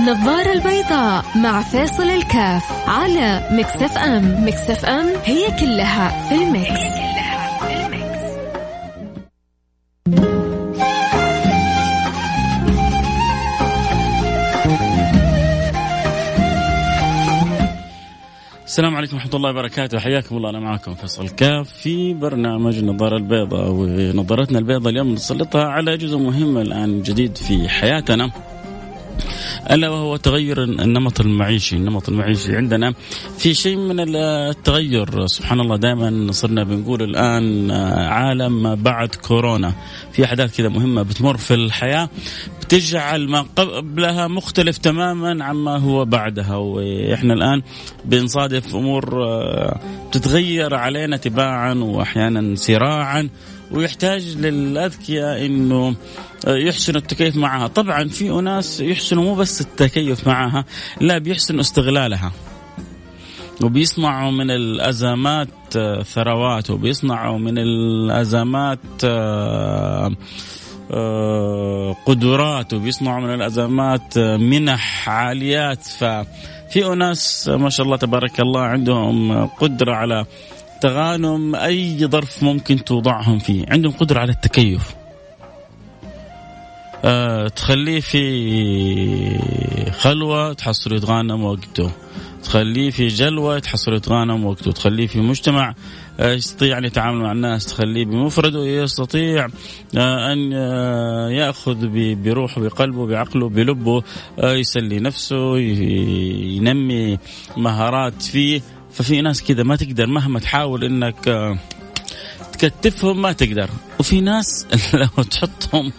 النظارة البيضاء مع فيصل الكاف على Mix FM. Mix FM هي كلها في ال mix, هي كلها في ال mix. السلام عليكم ورحمة الله وبركاته. حياكم الله. أنا معكم فيصل كاف في برنامج النظارة البيضاء ونظارتنا البيضاء اليوم نسلطها على جزء مهم الآن جديد في حياتنا. ألا وهو تغير النمط المعيشي، النمط المعيشي عندنا في شيء من التغير. سبحان الله دائما صرنا بنقول الآن عالم ما بعد كورونا، في أحداث كذا مهمة بتمر في الحياة بتجعل ما قبلها مختلف تماما عما هو بعدها. وإحنا الآن بنصادف أمور بتتغير علينا تباعا واحيانا سراعا. ويحتاج للأذكياء إنه يحسنوا التكيف معها. طبعا في أناس يحسنوا مو بس التكيف معها لا بيحسنوا استغلالها. وبيصنعوا من الأزمات ثروات وبيصنعوا من الأزمات قدرات وبيصنعوا من الأزمات منح عاليات. ففي أناس ما شاء الله تبارك الله عندهم قدرة على تغانم أي ظرف ممكن توضعهم فيه؟ عندهم قدرة على التكيف. أه تخليه في خلوة تحصله يتغانم وقته. تخليه في جلوة تحصله يتغانم وقته. تخليه في مجتمع يستطيع أن يتعامل مع الناس. تخليه بمفرده يستطيع أن يأخذ بروحه بقلبه بعقله بلبه يسلي نفسه ينمي مهارات فيه. ففي ناس كذا ما تقدر مهما تحاول إنك تكتفهم ما تقدر. وفي ناس لو تحطهم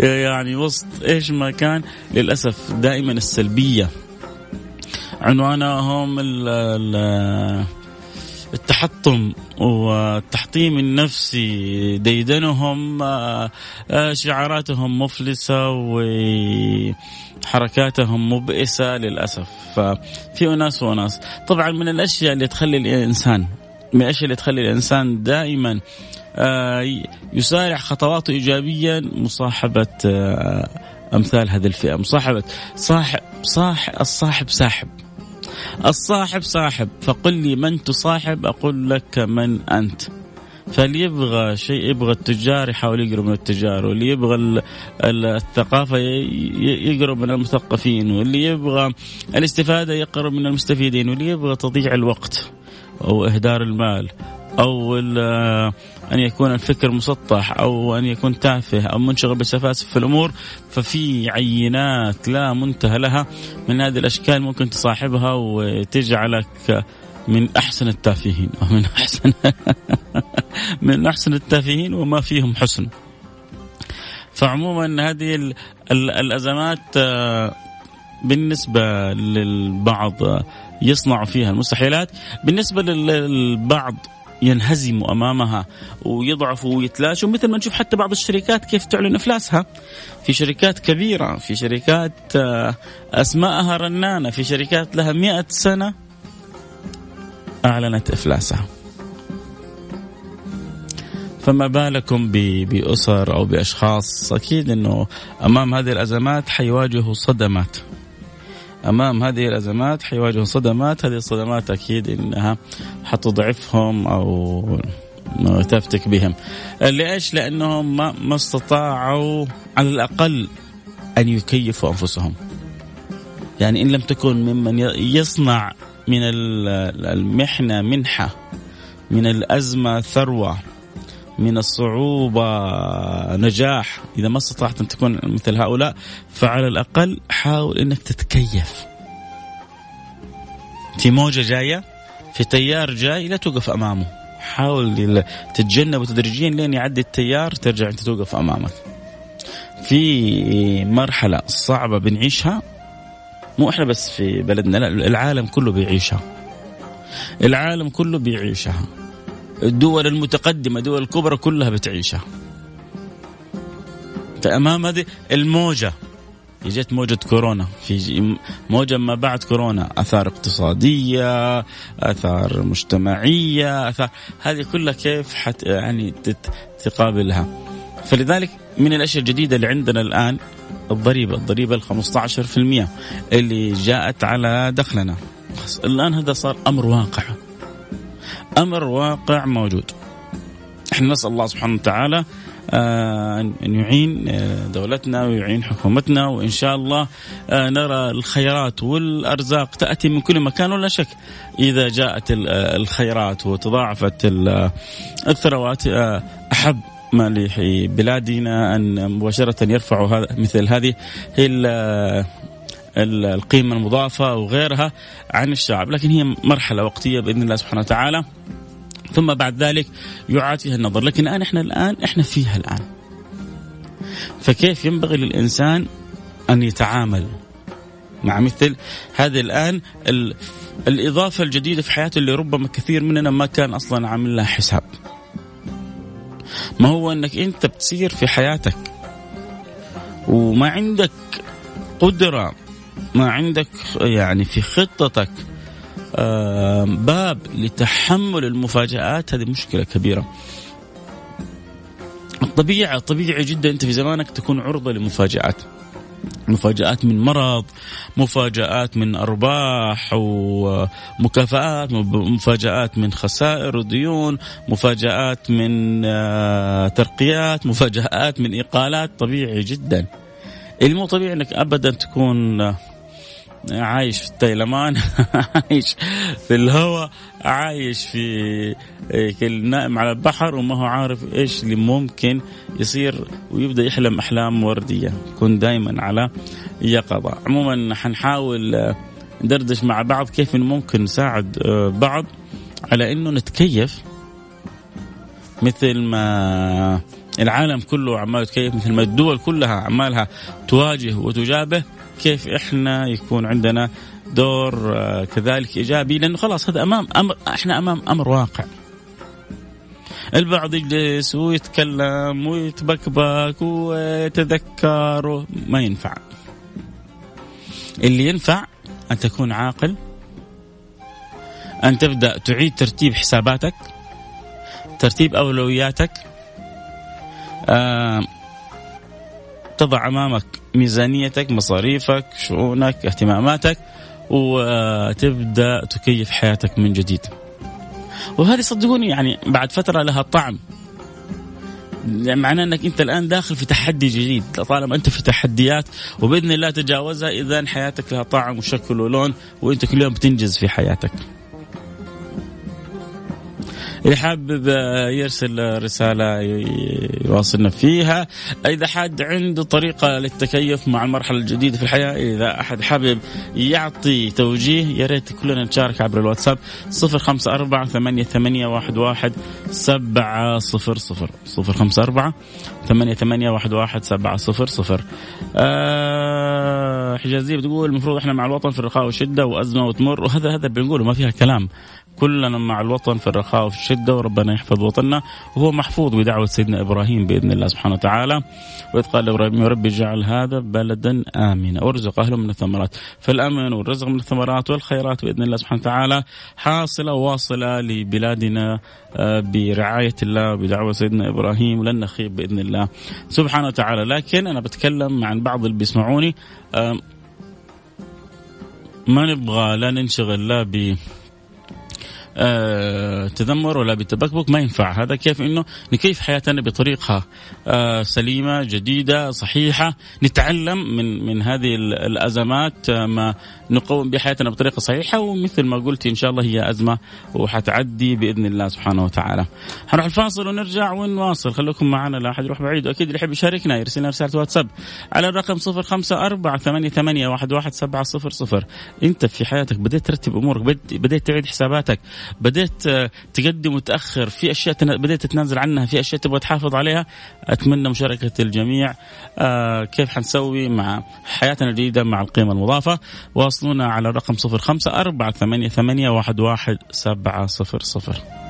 يعني وسط إيش ما كان للأسف دائما السلبية. عنوانهم التحطم والتحطيم النفسي. ديدنهم شعاراتهم مفلسة وحركاتهم مبئسة للأسف. ففي أناس وناس. طبعا من الأشياء اللي تخلي الإنسان من الأشياء اللي تخلي الإنسان دائما يسارع خطواته ايجابيا مصاحبة أمثال هذه الفئة. مصاحبة صاحب صاحب الصاحب ساحب. الصاحب صاحب فقل لي من تصاحب أقول لك من أنت. فاللي يبغى شيء يبغى التجار يحاول يقرب من التجار واللي يبغى الثقافة يقرب من المثقفين واللي يبغى الاستفادة يقرب من المستفيدين واللي يبغى تضييع الوقت أو إهدار المال أو أن يكون الفكر مسطح أو أن يكون تافه أو منشغل بسفاسف في الأمور. ففي عينات لا منتهى لها من هذه الأشكال ممكن تصاحبها وتجعلك من أحسن التافهين أو من أحسن من أحسن التافهين وما فيهم حسن. فعموما هذه الأزمات بالنسبة للبعض يصنع فيها المستحيلات. بالنسبة للبعض ينهزموا أمامها ويضعفوا ويتلاشوا مثل ما نشوف حتى بعض الشركات كيف تعلن إفلاسها. في شركات كبيرة في شركات أسماءها رنانة في شركات لها مئة سنة أعلنت إفلاسها. فما بالكم بأسر أو بأشخاص؟ أكيد إنه أمام هذه الأزمات حيواجهوا صدمات. أمام هذه الأزمات حيواجهوا صدمات. هذه الصدمات أكيد إنها حتضعفهم أو تفتك بهم. ليش؟ لأنهم ما, ما استطاعوا على الأقل أن يكيفوا أنفسهم. يعني إن لم تكن ممن يصنع من المحنة منحة من الأزمة ثروة من الصعوبة نجاح. إذا ما استطعت أن تكون مثل هؤلاء فعلى الأقل حاول أنك تتكيف. في موجة جاية في تيار جاي لا توقف أمامه. حاول تتجنبه تدريجيا لين يعدي التيار ترجع أنت توقف أمامك. في مرحلة صعبة بنعيشها مو إحنا بس في بلدنا لا العالم كله بيعيشها. العالم كله بيعيشها. الدول المتقدمة الدول الكبرى كلها بتعيشها. فأمام هذه الموجة جت موجة كورونا. في موجة ما بعد كورونا. آثار اقتصادية آثار مجتمعية آثار هذه كلها كيف حت يعني تقابلها. فلذلك من الأشياء الجديدة اللي عندنا الآن الضريبة الضريبة ال 15% اللي جاءت على دخلنا. الآن هذا صار أمر واقع. أمر واقع موجود. إحنا نسأل الله سبحانه وتعالى آه، أن يعين آه، دولتنا ويعين حكومتنا وإن شاء الله آه، نرى الخيرات والأرزاق تأتي من كل مكان ولا شك. إذا جاءت الخيرات وتضاعفت الثروات أحب ما لبلادنا أن مباشرة يرفعوا مثل هذه هي القيمة المضافة وغيرها عن الشعب لكن هي مرحلة وقتية بإذن الله سبحانه وتعالى. ثم بعد ذلك يعاد فيها النظر لكن الآن إحنا الآن إحنا فيها الآن. فكيف ينبغي للإنسان أن يتعامل مع مثل هذه الآن؟ الإضافة الجديدة في حياته اللي ربما كثير مننا ما كان أصلا عامل لها حساب. ما هو أنك أنت بتسير في حياتك وما عندك قدرة ما عندك يعني في خطتك باب لتحمل المفاجآت هذه مشكلة كبيرة. الطبيعة طبيعي جدا أنت في زمانك تكون عرضة لمفاجآت. مفاجآت من مرض مفاجآت من أرباح ومكافآت مفاجآت من خسائر وديون مفاجآت من آه، ترقيات مفاجآت من إقالات طبيعي جدا. اللي مو طبيعي أنك أبدا تكون عايش في التيلمان عايش في الهواء عايش في نائم على البحر وما هو عارف إيش اللي ممكن يصير ويبدأ يحلم أحلام وردية. يكون دائما على يقظة. عموما حنحاول ندردش مع بعض كيف ممكن نساعد بعض على إنه نتكيف مثل ما العالم كله عمال يتكيف مثل ما الدول كلها عمالها تواجه وتجابه. كيف إحنا يكون عندنا دور آه، كذلك إيجابي لأنه خلاص هذا أمام أمر إحنا أمام أمر واقع. البعض يجلس ويتكلم ويتبكبك ويتذكر ما ينفع. اللي ينفع أن تكون عاقل أن تبدأ تعيد ترتيب حساباتك ترتيب أولوياتك آه تضع أمامك ميزانيتك مصاريفك شؤونك اهتماماتك وتبدأ تكيف حياتك من جديد. وهذه صدقوني يعني بعد فترة لها طعم. معناه إنك أنت الآن داخل في تحدي جديد. طالما أنت في تحديات وبإذن الله تجاوزها اذا حياتك لها طعم وشكل ولون وأنت كل يوم بتنجز في حياتك. اللي حابب يرسل رسالة يواصلنا فيها. إذا حد عنده طريقة للتكيف مع المرحلة الجديدة في الحياة إذا أحد حابب يعطي توجيه يا ريت كلنا نشارك عبر الواتساب صفر خمسة أربعة ثمانية, ثمانية واحد, واحد سبعة صفر صفر. صفر خمسة أربعة ثمانية, ثمانية واحد, واحد سبعة صفر صفر. آه حجازية بتقول المفروض إحنا مع الوطن في الرخاء والشدة وأزمة وتمر. وهذا هذا بنقوله ما فيها كلام. كلنا مع الوطن في الرخاء وفي الشدة وربنا يحفظ وطننا. وهو محفوظ بدعوة سيدنا إبراهيم بإذن الله سبحانه وتعالى. وإذ قال إبراهيم ربي اجعل هذا بلدا آمنا. وارزق أهله من الثمرات. فالأمن والرزق من الثمرات والخيرات بإذن الله سبحانه وتعالى حاصلة واصلة لبلادنا آه، برعاية الله وبدعوة سيدنا إبراهيم لن نخيب بإذن الله سبحانه وتعالى. لكن أنا بتكلم عن بعض اللي بيسمعوني ما نبغى لا ننشغل لا ب آه، تذمر ولا بتبكبك ما ينفع. هذا كيف؟ إنه نكيف حياتنا بطريقة آه، سليمة جديدة صحيحة. نتعلم من من هذه الأزمات آه، ما نقوم بحياتنا بطريقة صحيحة. ومثل ما قلت إن شاء الله هي أزمة وحتعدي بإذن الله سبحانه وتعالى. حنروح الفاصل ونرجع ونواصل. خليكم معنا لا أحد يروح بعيد. وأكيد اللي يحب يشاركنا يرسل لنا رسالة واتساب على الرقم 054 أنت في حياتك بديت ترتب أمورك بديت تعيد حساباتك. بديت آه، تقدم وتأخر في أشياء بديت تتنازل عنها في أشياء تبغى تحافظ عليها. أتمنى مشاركة الجميع آه، كيف حنسوي مع حياتنا الجديدة مع القيمة المضافة. واصلونا على رقم 05 4 8 8 11 700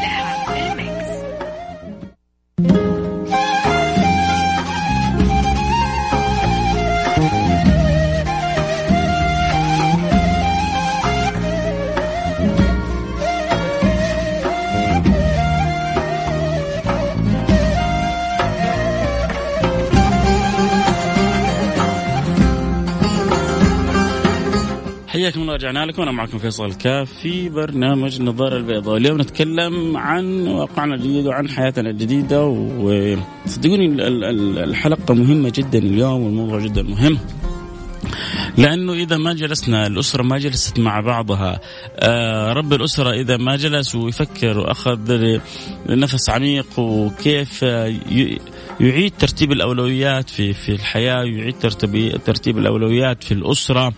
رجعنا لكم. أنا معكم فيصل الكاف في برنامج النظارة البيضاء. اليوم نتكلم عن واقعنا الجديد وعن حياتنا الجديدة وصدقوني الحلقة مهمة جدا اليوم والموضوع جدا مهم. لأنه إذا ما جلسنا الأسرة ما جلست مع بعضها. آه رب الأسرة إذا ما جلس ويفكر وأخذ نفس عميق وكيف يعيد ترتيب الأولويات في في الحياة يعيد ترتيب ترتيب الأولويات في الأسرة.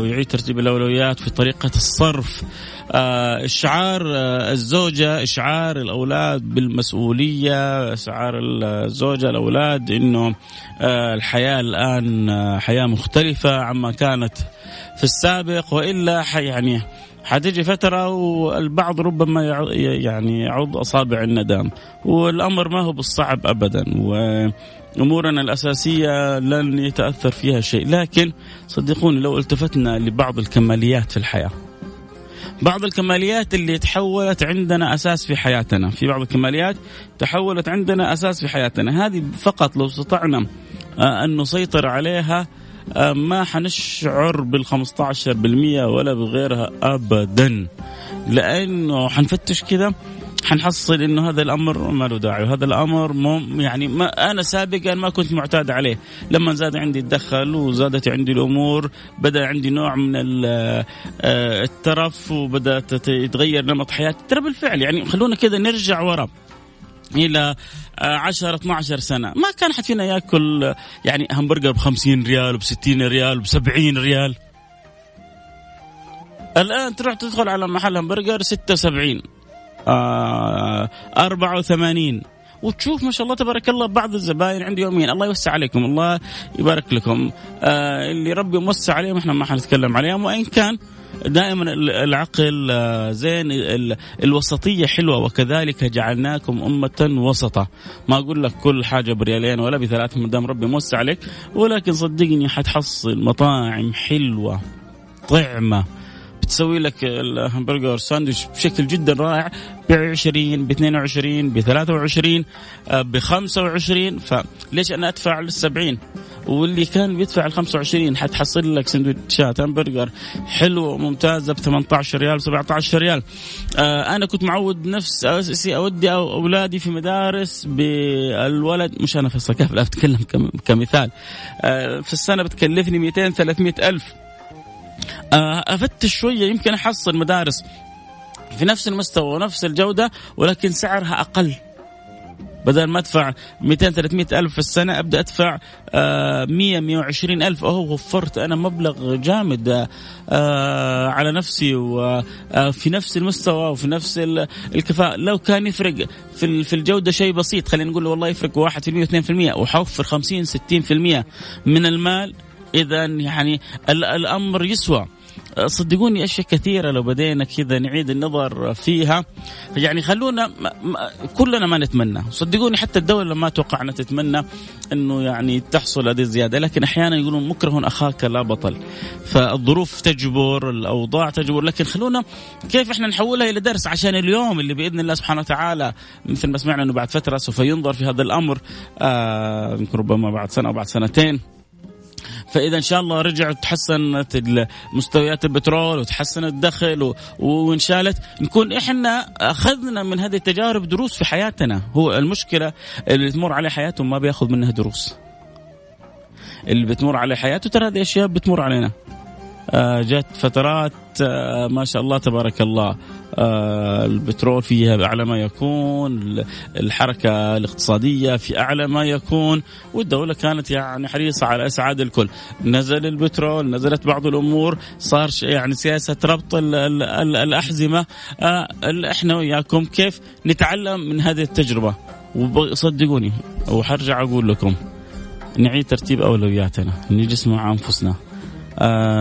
ويعيد ترتيب الأولويات في طريقة الصرف. آه إشعار آه الزوجة إشعار الأولاد بالمسؤولية إشعار الزوجة الأولاد إنه آه الحياة الآن آه حياة مختلفة عما كانت في السابق. وإلا يعني حتيجي فترة والبعض ربما يعني يعض أصابع الندم والأمر ما هو بالصعب أبدا. وأمورنا الأساسية لن يتأثر فيها شيء. لكن صدقوني لو التفتنا لبعض الكماليات في الحياة. بعض الكماليات اللي تحولت عندنا أساس في حياتنا، في بعض الكماليات تحولت عندنا أساس في حياتنا، هذه فقط لو استطعنا أن نسيطر عليها ما حنشعر بال 15% ولا بغيرها ابدا. لأنه حنفتش كذا حنحصل إنه هذا الأمر ما له داعي وهذا الأمر مو يعني ما أنا سابقا ما كنت معتاد عليه. لما زاد عندي الدخل وزادت عندي الأمور بدأ عندي نوع من الترف وبدأت يتغير نمط حياتي. ترى بالفعل يعني خلونا كذا نرجع ورا إلى 10 12 سنة. ما كان حد فينا يأكل يعني همبرجر ب 50 ريال وب 60 ريال وب 70 ريال. الآن تروح تدخل على محل همبرجر 76 آه 84 وتشوف ما شاء الله تبارك الله بعض الزباين عندي يومين. الله يوسع عليكم الله يبارك لكم. آه اللي ربي موسع عليهم إحنا ما حنتكلم عليهم. وإن كان دائما العقل زين الوسطية حلوة وكذلك جعلناكم أمة وسطا ما أقول لك كل حاجة بريالين ولا بثلاثه ما دام ربي موسع عليك. ولكن صدقني حتحصل مطاعم حلوة طعمة. بتسوي لك الهمبرجر ساندويتش بشكل جدا رائع ب 20 ب 22 ب 23 ب 25 فليش أنا أدفع لل 70 واللي كان بيدفع ال 25 حتحصل لك سندوتشات همبرجر حلوة وممتازة ب 18 ريال و 17 ريال. آه أنا كنت معود نفس أودي أولادي في مدارس بالولد مش أنا في الصكاف لا اتكلم كمثال. آه في السنة بتكلفني 200 300 ألف. افتش شوية يمكن أحصل مدارس في نفس المستوى ونفس الجودة ولكن سعرها أقل. بدل ما أدفع 200 300 ألف في السنة أبدأ أدفع 100 120 ألف. أوه وفرت أنا مبلغ جامد آه على نفسي وفي نفس المستوى وفي نفس الكفاءة. لو كان يفرق في في الجودة شيء بسيط خلينا نقول والله يفرق 1% و2% وحوفر 50 60% من المال اذا يعني الأمر يسوى. صدقوني أشياء كثيرة لو بدينا كذا نعيد النظر فيها. يعني خلونا كلنا ما نتمنى. صدقوني حتى الدولة ما توقعنا تتمنى إنه يعني تحصل هذه الزيادة لكن أحيانا يقولون مكره أخاك لا بطل. فالظروف تجبر الأوضاع تجبر. لكن خلونا كيف إحنا نحولها إلى درس؟ عشان اليوم اللي بإذن الله سبحانه وتعالى مثل ما سمعنا إنه بعد فترة سوف ينظر في هذا الأمر. آه ربما بعد سنة أو بعد سنتين. فإذا إن شاء الله رجعت تحسنت مستويات البترول وتحسن الدخل وانشالت نكون إحنا أخذنا من هذه التجارب دروس في حياتنا. هو المشكلة اللي تمر عليه حياته ما بيأخذ منها دروس. اللي بتمر عليه حياته ترى هذه أشياء بتمر علينا. جت فترات آه ما شاء الله تبارك الله. آه البترول فيها بأعلى ما يكون الحركة الاقتصادية في أعلى ما يكون والدولة كانت يعني حريصة على إسعاد الكل. نزل البترول نزلت بعض الأمور صار يعني سياسة ربط ال ال ال الأحزمة. آه إحنا وياكم كيف نتعلم من هذه التجربة؟ وصدقوني وحرجع أقول لكم نعيد ترتيب أولوياتنا نجلس مع أنفسنا. آه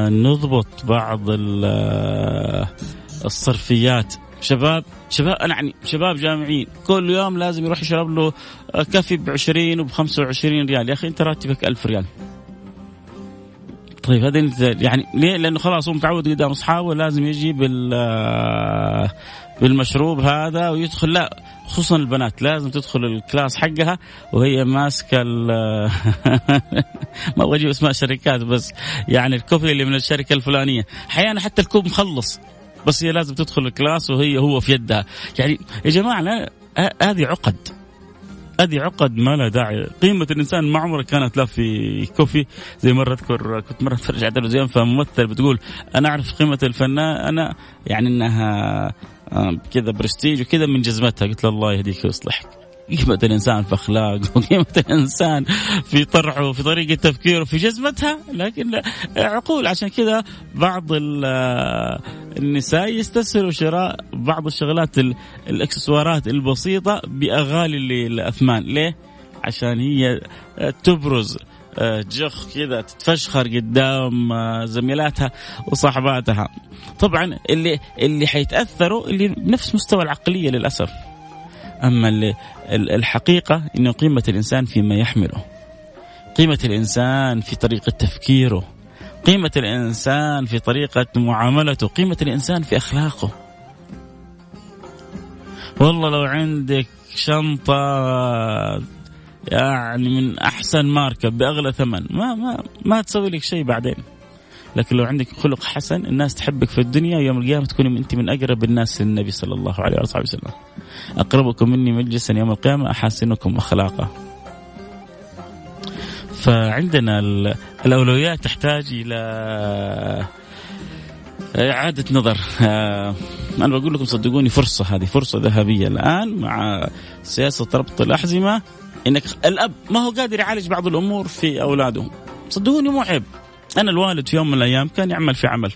نضبط بعض آه، الصرفيات. شباب شباب أنا يعني شباب جامعيين كل يوم لازم يروح يشرب له coffee ب 20 وب 25 ريال. يا أخي أنت راتبك 1000 ريال. طيب هذا يعني ليه؟ لأنه خلاص هو متعود قدام أصحابه لازم يجي بال آه، بالمشروب هذا ويدخل. لا خصوصا البنات لازم تدخل ال class حقها وهي ماسكة ما أبغى أجيب اسماء شركات بس يعني ال coffee اللي من الشركة الفلانية. أحيانا حتى الكوب مخلص بس هي لازم تدخل ال class وهي هو في يدها. يعني يا جماعة لا هذه عقد. هذه عقد ما لها داعي. قيمة الإنسان ما عمرها كانت لا في coffee. زي مرة أذكر كنت مرة أتفرج على التلفزيون فممثل بتقول أنا أعرف قيمة الفنان أنا يعني أنها كذا برستيج وكذا من جزمتها. قلت له الله يهديك ويصلحك. قيمة الإنسان في أخلاقه وقيمة الإنسان في طرحه وفي طريقة تفكيره في جزمتها لكن عقول. عشان كذا بعض النساء يستسهلوا شراء بعض الشغلات الإكسسوارات البسيطة بأغالي الأثمان ليه؟ عشان هي تبرز جخ كذا تتفشخر قدام زميلاتها وصاحباتها طبعا اللي اللي حيتأثروا اللي بنفس مستوى العقلية للأسف. أما الحقيقة إنه قيمة الإنسان فيما يحمله. قيمة الإنسان في طريقة تفكيره. قيمة الإنسان في طريقة معاملته. قيمة الإنسان في أخلاقه. والله لو عندك شنطة يعني من أحسن ماركة بأغلى ثمن ما ما ما تسوي لك شيء بعدين لكن لو عندك خلق حسن الناس تحبك في الدنيا يوم القيامة تكوني أنت من أقرب الناس للنبي صلى الله عليه وصحبه وسلم. أقربكم مني مجلسا يوم القيامة أحاسنكم اخلاقا. فعندنا الأولويات تحتاج إلى إعادة نظر آه، أنا بقول لكم صدقوني فرصة هذه فرصة ذهبية الآن مع سياسة ربط الأحزمة إنك الأب ما هو قادر يعالج بعض الأمور في أولاده. صدقوني مو عيب. أنا الوالد في يوم من الأيام كان يعمل في عمل.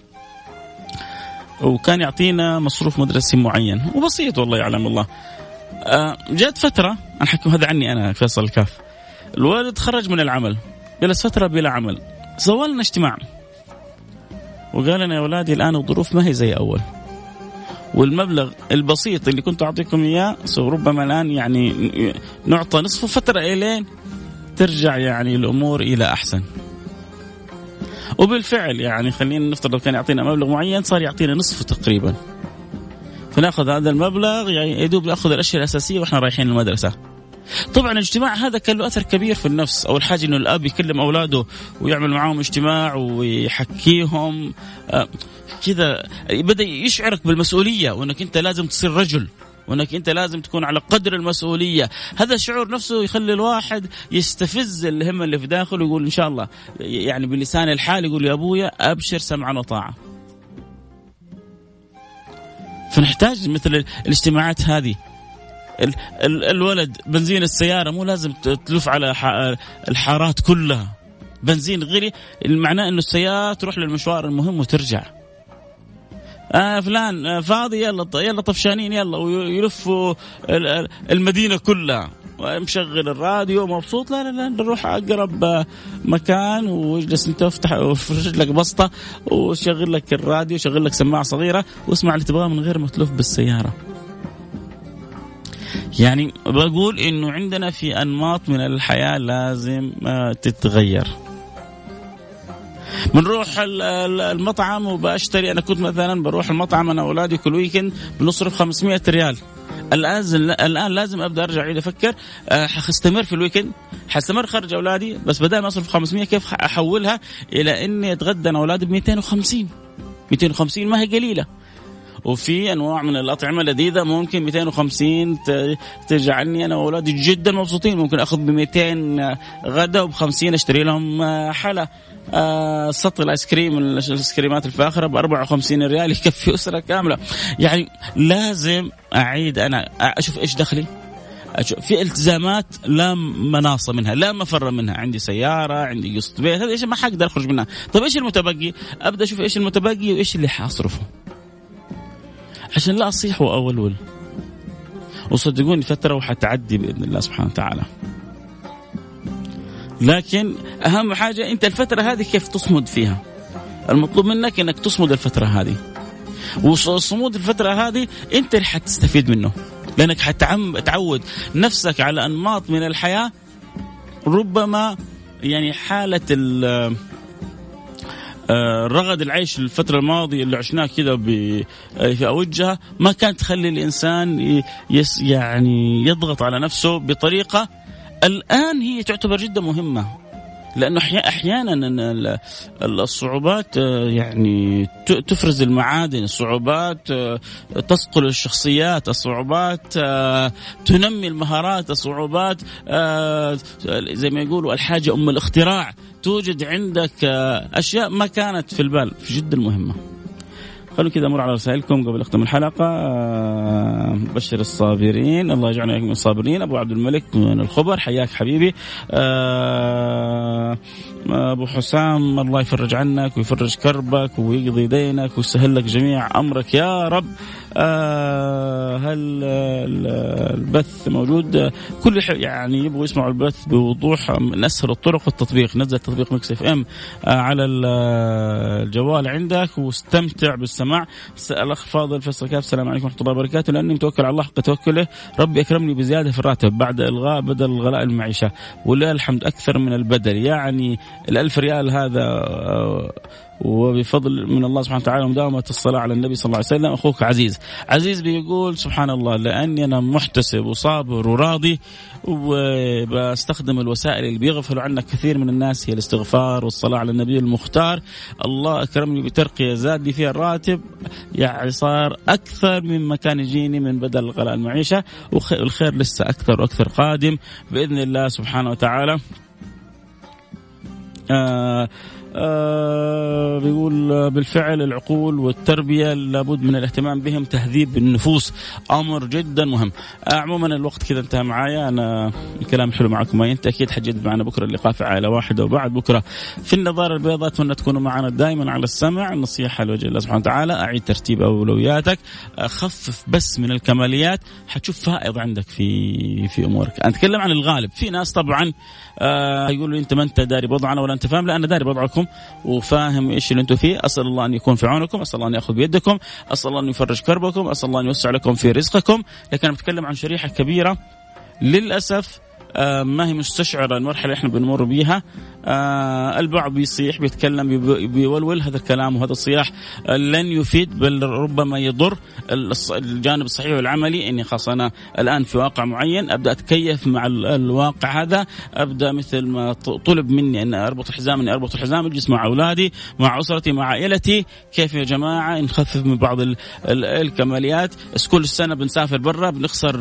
وكان يعطينا مصروف مدرسي معين. وبسيط والله يعلم الله. آه جات فترة أنا حكم هذا عني أنا فيصل الكاف. الوالد خرج من العمل. جلس فترة بلا عمل. سوى لنا اجتماع. وقال لنا يا أولادي الآن الظروف ما هي زي أول. والمبلغ البسيط اللي كنت أعطيكم إياه ربما الآن يعني نعطى نصفه فترة إلين ترجع يعني الأمور إلى أحسن. وبالفعل يعني خلينا نفترض كان يعطينا مبلغ معين صار يعطينا نصفه تقريبا. فنأخذ هذا المبلغ يعني يدوب نأخذ الأشياء الأساسية وإحنا رايحين المدرسة. طبعا الاجتماع هذا كان له أثر كبير في النفس. أول حاجة إنه الأب يكلم أولاده ويعمل معاهم اجتماع ويحكيهم. آه، كذا بدأ يشعرك بالمسؤولية وإنك أنت لازم تصير رجل وإنك أنت لازم تكون على قدر المسؤولية. هذا الشعور نفسه يخلي الواحد يستفز الهمه اللي في داخله ويقول إن شاء الله يعني بلسان الحال يقول يا أبويا أبشر سمعا وطاعة. فنحتاج مثل الاجتماعات هذه. ال ال الولد بنزين السيارة مو لازم تلف على الحارات كلها. بنزين غلي معناه إنه السيارة تروح للمشوار المهم وترجع. آه فلان آه فاضي يلا يلا طفشانين يلا ويلفوا المدينة كلها. مشغل الراديو مبسوط؟ لا لا لا نروح أقرب آه، مكان واجلس أنت وفرش لك بسطة وشغل لك الراديو شغل لك سماعة صغيرة واسمع اللي تبغاه من غير ما تلف بالسيارة. يعني بقول إنه عندنا في أنماط من الحياة لازم آه، تتغير. بنروح المطعم وبشتري أنا كنت مثلا بروح المطعم أنا وأولادي كل ويكند بنصرف 500 ريال. الآن الآن لازم أبدأ أرجع اعيد أفكر آه، حستمر في ال weekend حستمر خرج أولادي بس بدل ما أصرف 500 كيف أحولها إلى إني أتغدى أنا وأولادي ب 250 250 ما هي قليلة. وفي أنواع من الأطعمة اللذيذه ممكن 250 تجعلني أنا وأولادي جدا مبسوطين. ممكن أخذ ب 200 غدا وب 50 أشتري لهم آه، حلا آه سطل كريم الايس كريمات الفاخرة ب 54 ريال يكفي أسرة كاملة. يعني لازم أعيد أنا أشوف إيش دخلي. في التزامات لا مناص منها لا مفر منها. عندي سيارة عندي قسط بيت هذا إيش ما حقدر أخرج منها. طيب إيش المتبقي؟ أبدأ أشوف إيش المتبقي وإيش اللي حاصرفه. عشان لا أصيح وأولول. وصدقوني فترة وحتعدي بإذن الله سبحانه وتعالى. لكن أهم حاجة أنت الفترة هذه كيف تصمد فيها؟ المطلوب منك إنك تصمد الفترة هذه. وصمود الفترة هذه أنت اللي حتستفيد منه. لأنك حتعود نفسك على أنماط من الحياة. ربما يعني حالة رغد العيش الفترة الماضية اللي عشناه كذا في أوجها ما كانت تخلي الإنسان يس يعني يضغط على نفسه بطريقة الآن هي تعتبر جدا مهمة. لأنه أحيانا الصعوبات آه، يعني تفرز المعادن، الصعوبات آه، تصقل الشخصيات، الصعوبات تنمي المهارات، الصعوبات زي ما يقولوا الحاجة أم الاختراع، توجد عندك آه، أشياء ما كانت في البال جدا مهمه خلوا كذا أمر على رسائلكم قبل اختم الحلقة. آه، بشر الصابرين. الله يجعلنا من الصابرين. أبو عبد الملك من الخبر. حياك حبيبي. آه، أبو حسام الله يفرج عنك ويفرج كربك ويقضي دينك ويسهل لك جميع أمرك. يا رب. هل البث موجود؟ كل يعني يبغوا يسمعوا البث بوضوح. من اسهل الطرق التطبيق نزل تطبيق Mix FM آه على الجوال عندك واستمتع بالسماع. الاخ فاضل فيصل كاف السلام عليكم ورحمة الله وبركاته. لأني متوكل على الله حق توكله. ربي أكرمني بزيادة في الراتب بعد إلغاء بدل الغلاء المعيشة. ولله الحمد أكثر من البدل. يعني الألف ريال هذا آه، وبفضل من الله سبحانه وتعالى مداومة الصلاة على النبي صلى الله عليه وسلم أخوك عزيز. عزيز بيقول سبحان الله لأني أنا محتسب وصابر وراضي وبستخدم الوسائل اللي بيغفلوا عنها كثير من الناس هي الاستغفار والصلاة على النبي المختار. الله أكرمني بترقية زادني فيها الراتب يعني صار أكثر مما كان يجيني من بدل غلاء المعيشة والخير لسه أكثر وأكثر قادم بإذن الله سبحانه وتعالى. آه آه بيقول بالفعل العقول والتربية لابد من الاهتمام بهم تهذيب النفوس أمر جدا مهم. آه عموما الوقت كذا انتهى معايا. أنا الكلام حلو معكم ما ينتهي أكيد حجد معنا بكرة اللقاء في عائلة واحدة وبعد بكرة في النظارة البيضاء. أتمنى تكونوا معنا دائما على السمع. النصيحة لوجه الله سبحانه وتعالى أعيد ترتيب أولوياتك. خفف بس من الكماليات. حتشوف فائض عندك في في أمورك. أتكلم عن الغالب. في ناس طبعا آه يقولوا أنت ما أنت داري بوضعنا ولا أنت فاهم. لا أنا داري بوضعكم. وفاهم إيش اللي أنتم فيه. أسأل الله أن يكون في عونكم أسأل الله أن يأخذ بيدكم أسأل الله أن يفرج كربكم أسأل الله أن يوسع لكم في رزقكم. لكن أنا بتكلم عن شريحة كبيرة. للأسف ما هي مستشعرة المرحلة اللي إحنا بنمر بيها. آه البعض بيصيح بيتكلم بيولول هذا الكلام وهذا الصياح. آه لن يفيد بل ربما يضر. الجانب الصحيح والعملي إني خلاص أنا الآن في واقع معين. أبدأ أتكيف مع الواقع هذا. أبدأ مثل ما طلب مني أن أربط الحزام إني أربط الحزام أجلس مع أولادي مع أسرتي مع عائلتي. كيف يا جماعة؟ نخفف من بعض الكماليات. كل سنة بنسافر برا بنخسر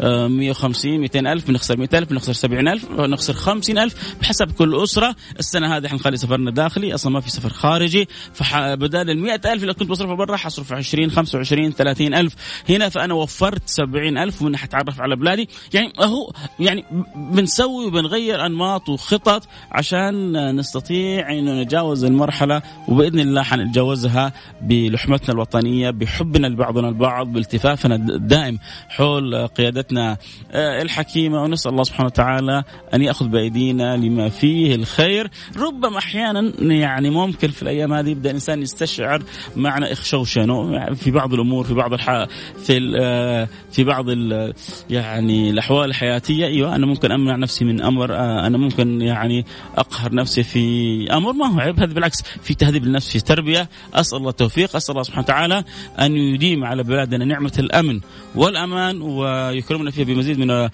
150 200 ألف بنخسر 100 الف بنخسر 70 ألف بنخسر 50 ألف بحسب كل أسرة. السنة هذه حنخلي سفرنا داخلي أصلا ما في سفر خارجي. فبدال ال ألف اللي كنت بصرفها برا حصرف 20 25 30 ألف. هنا فأنا وفرت 70 ألف ومنها حتعرف على بلادي. يعني هو يعني بنسوي وبنغير أنماط وخطط عشان نستطيع إنه نتجاوز المرحلة وبإذن الله حنتجاوزها بلحمتنا الوطنية بحبنا لبعضنا البعض بالتفافنا الدائم حول قيادتنا. آه، الحكيمة ونسال الله سبحانه وتعالى أن يأخذ بأيدينا لما فيه الخير. ربما أحيانا يعني ممكن في الأيام هذه يبدأ الإنسان يستشعر معنى اخشوشنه في بعض الأمور في بعض الح... في آه، في بعض ال... يعني الأحوال الحياتية. أيوه أنا ممكن أمنع نفسي من أمر آه، أنا ممكن يعني أقهر نفسي في أمر. ما هو عيب هذا بالعكس في تهذيب النفس في تربية. أسأل الله التوفيق. أسأل الله سبحانه وتعالى أن يديم على بلادنا نعمة الأمن والأمان ويكرمنا فيها بمزيد من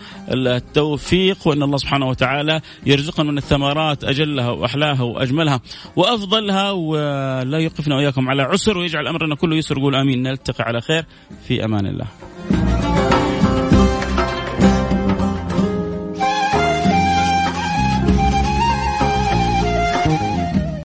التوفيق وأن الله سبحانه وتعالى يرزقنا من الثمرات أجلها وأحلاها وأجملها وأفضلها ولا يوقفنا وإياكم على عسر ويجعل أمرنا كله يسر. قول آمين. نلتقي على خير. في أمان الله.